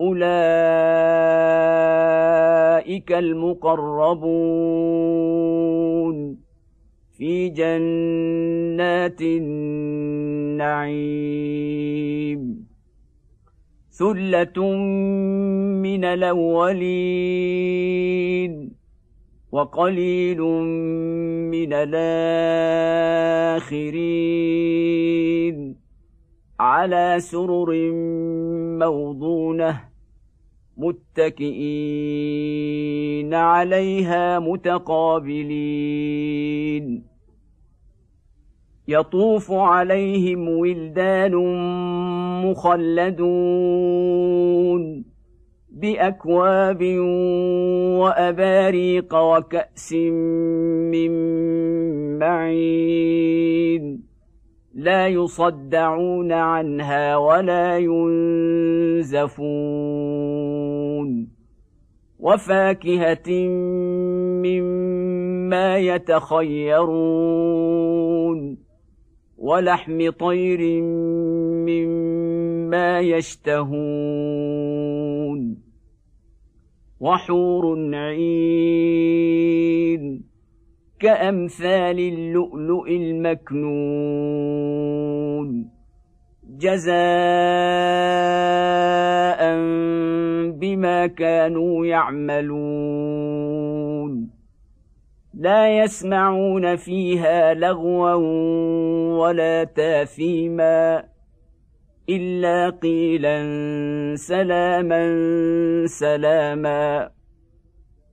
أولئك المقربون في جنات النعيم. ثلة من الأولين وقليل من الآخرين. على سرر موضونة متكئين عليها متقابلين. يطوف عليهم ولدان مخلدون بأكواب وأباريق وكأس من معين. لا يصدعون عنها ولا ينزفون وفاكهة مما يتخيرون ولحم طير مما يشتهون وحور عين كأمثال اللؤلؤ المكنون. جزاء بما كانوا يعملون. لا يسمعون فيها لغوا ولا تاثيما إلا قيلا سلاما سلاما.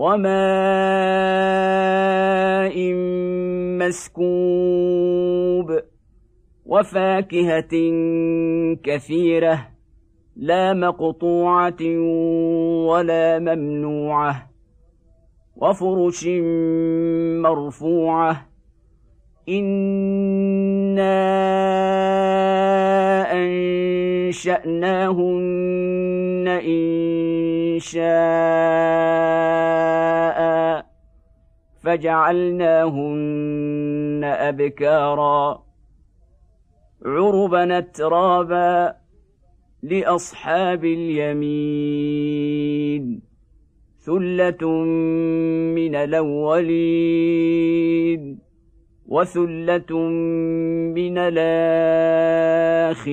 وماء مسكوب وفاكهة كثيرة لا مقطوعة ولا ممنوعة وفرش مرفوعة إنا انشاناهن ان شاء فجعلناهن ابكارا عربا اترابا لاصحاب اليمين ثله من الاولين وثلة من الآخرين.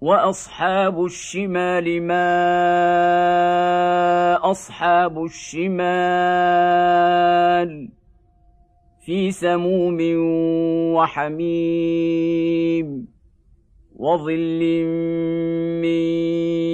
وأصحاب الشمال ما أصحاب الشمال في سموم وحميم وظل من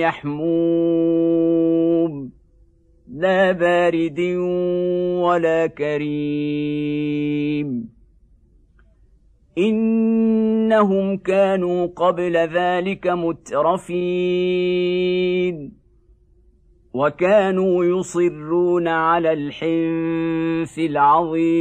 يحموم. لا بارد ولا كريم. إنهم كانوا قبل ذلك مترفين. وكانوا يصرون على الحنث العظيم.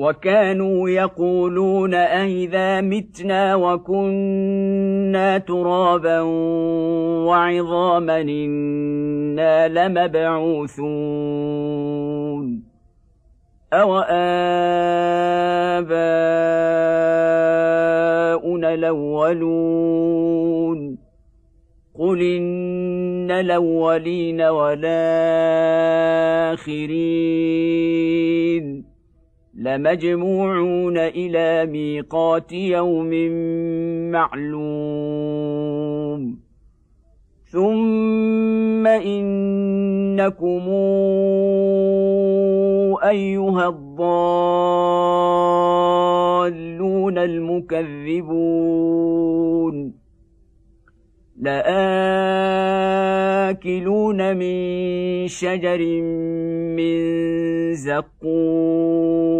وكانوا يقولون أئذا متنا وكنا ترابا وعظاما إنا لمبعوثون. أوآباؤنا الأولون؟ قل إن الأولين والآخرين. لمجموعون إلى ميقات يوم معلوم. ثم إنكم أيها الضالون المكذبون. لآكلون من شجر من زقوم.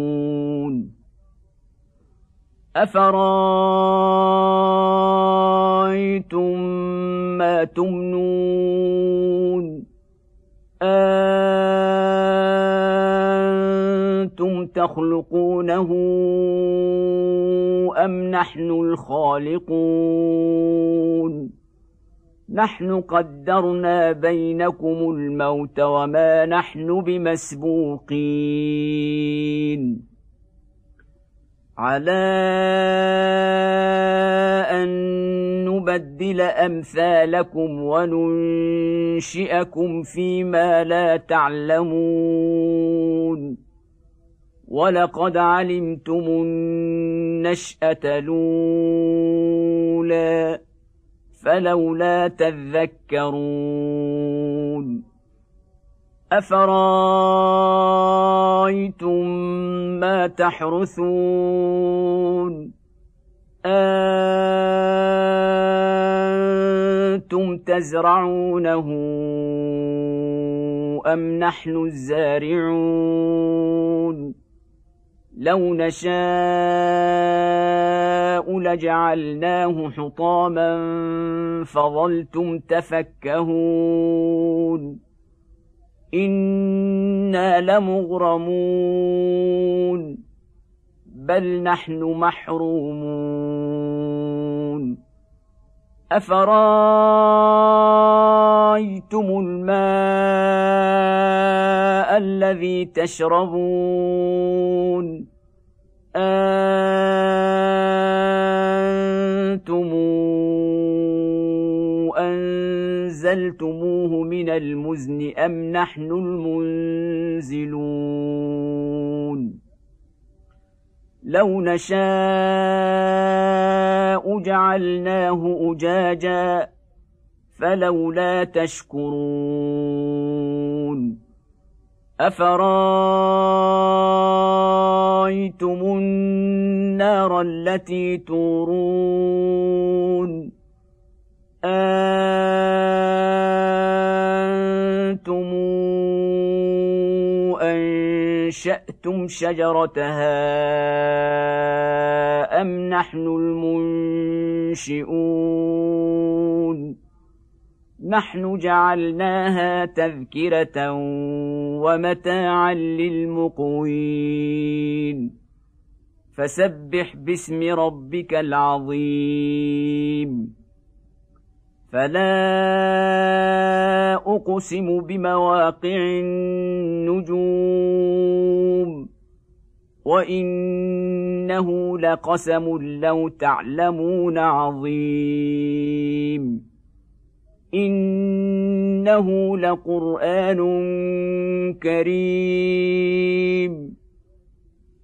أفرأيتم ما تمنون؟ أنتم تخلقونه أم نحن الخالقون؟ نحن قدرنا بينكم الموت وما نحن بمسبوقين. على أن نبدل أمثالكم وننشئكم فيما لا تعلمون. ولقد علمتم النشأة الأولى فلولا تذكرون. افرايتم ما تحرثون أنتم تزرعونه ام نحن الزارعون لو نشاء لجعلناه حطاما فظلتم تفكهون أنا لمغرمون بل نحن محرومون افرايتم الماء الذي تشربون أنتم أنزلتموه من المزن أم نحن المنزلون لو نشاء جعلناه أجاجا فلولا تشكرون افرايتم النار التي تورون أنتم انشاتم شجرتها ام نحن المنشئون نحن جعلناها تذكره ومتاعا للمقوين فسبح باسم ربك العظيم فلا اقسم بمواقع النجوم وانه لقسم لو تعلمون عظيم انه لقران كريم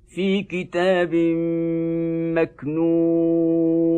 في كتاب مكنون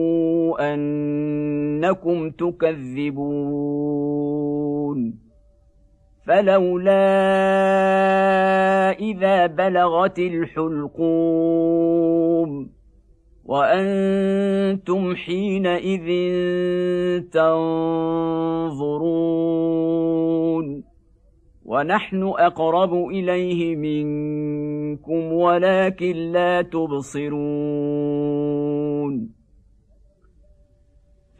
أنكم تكذبون فلولا إذا بلغت الحلقوم وأنتم حينئذ تنظرون ونحن أقرب إليه منكم ولكن لا تبصرون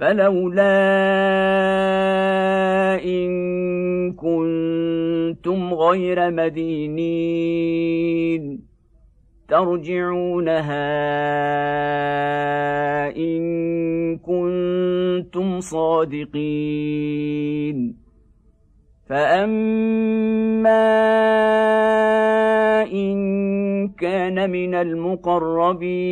فلولا إن كنتم غير مدينين ترجعونها إن كنتم صادقين فأما إن كان من المقربين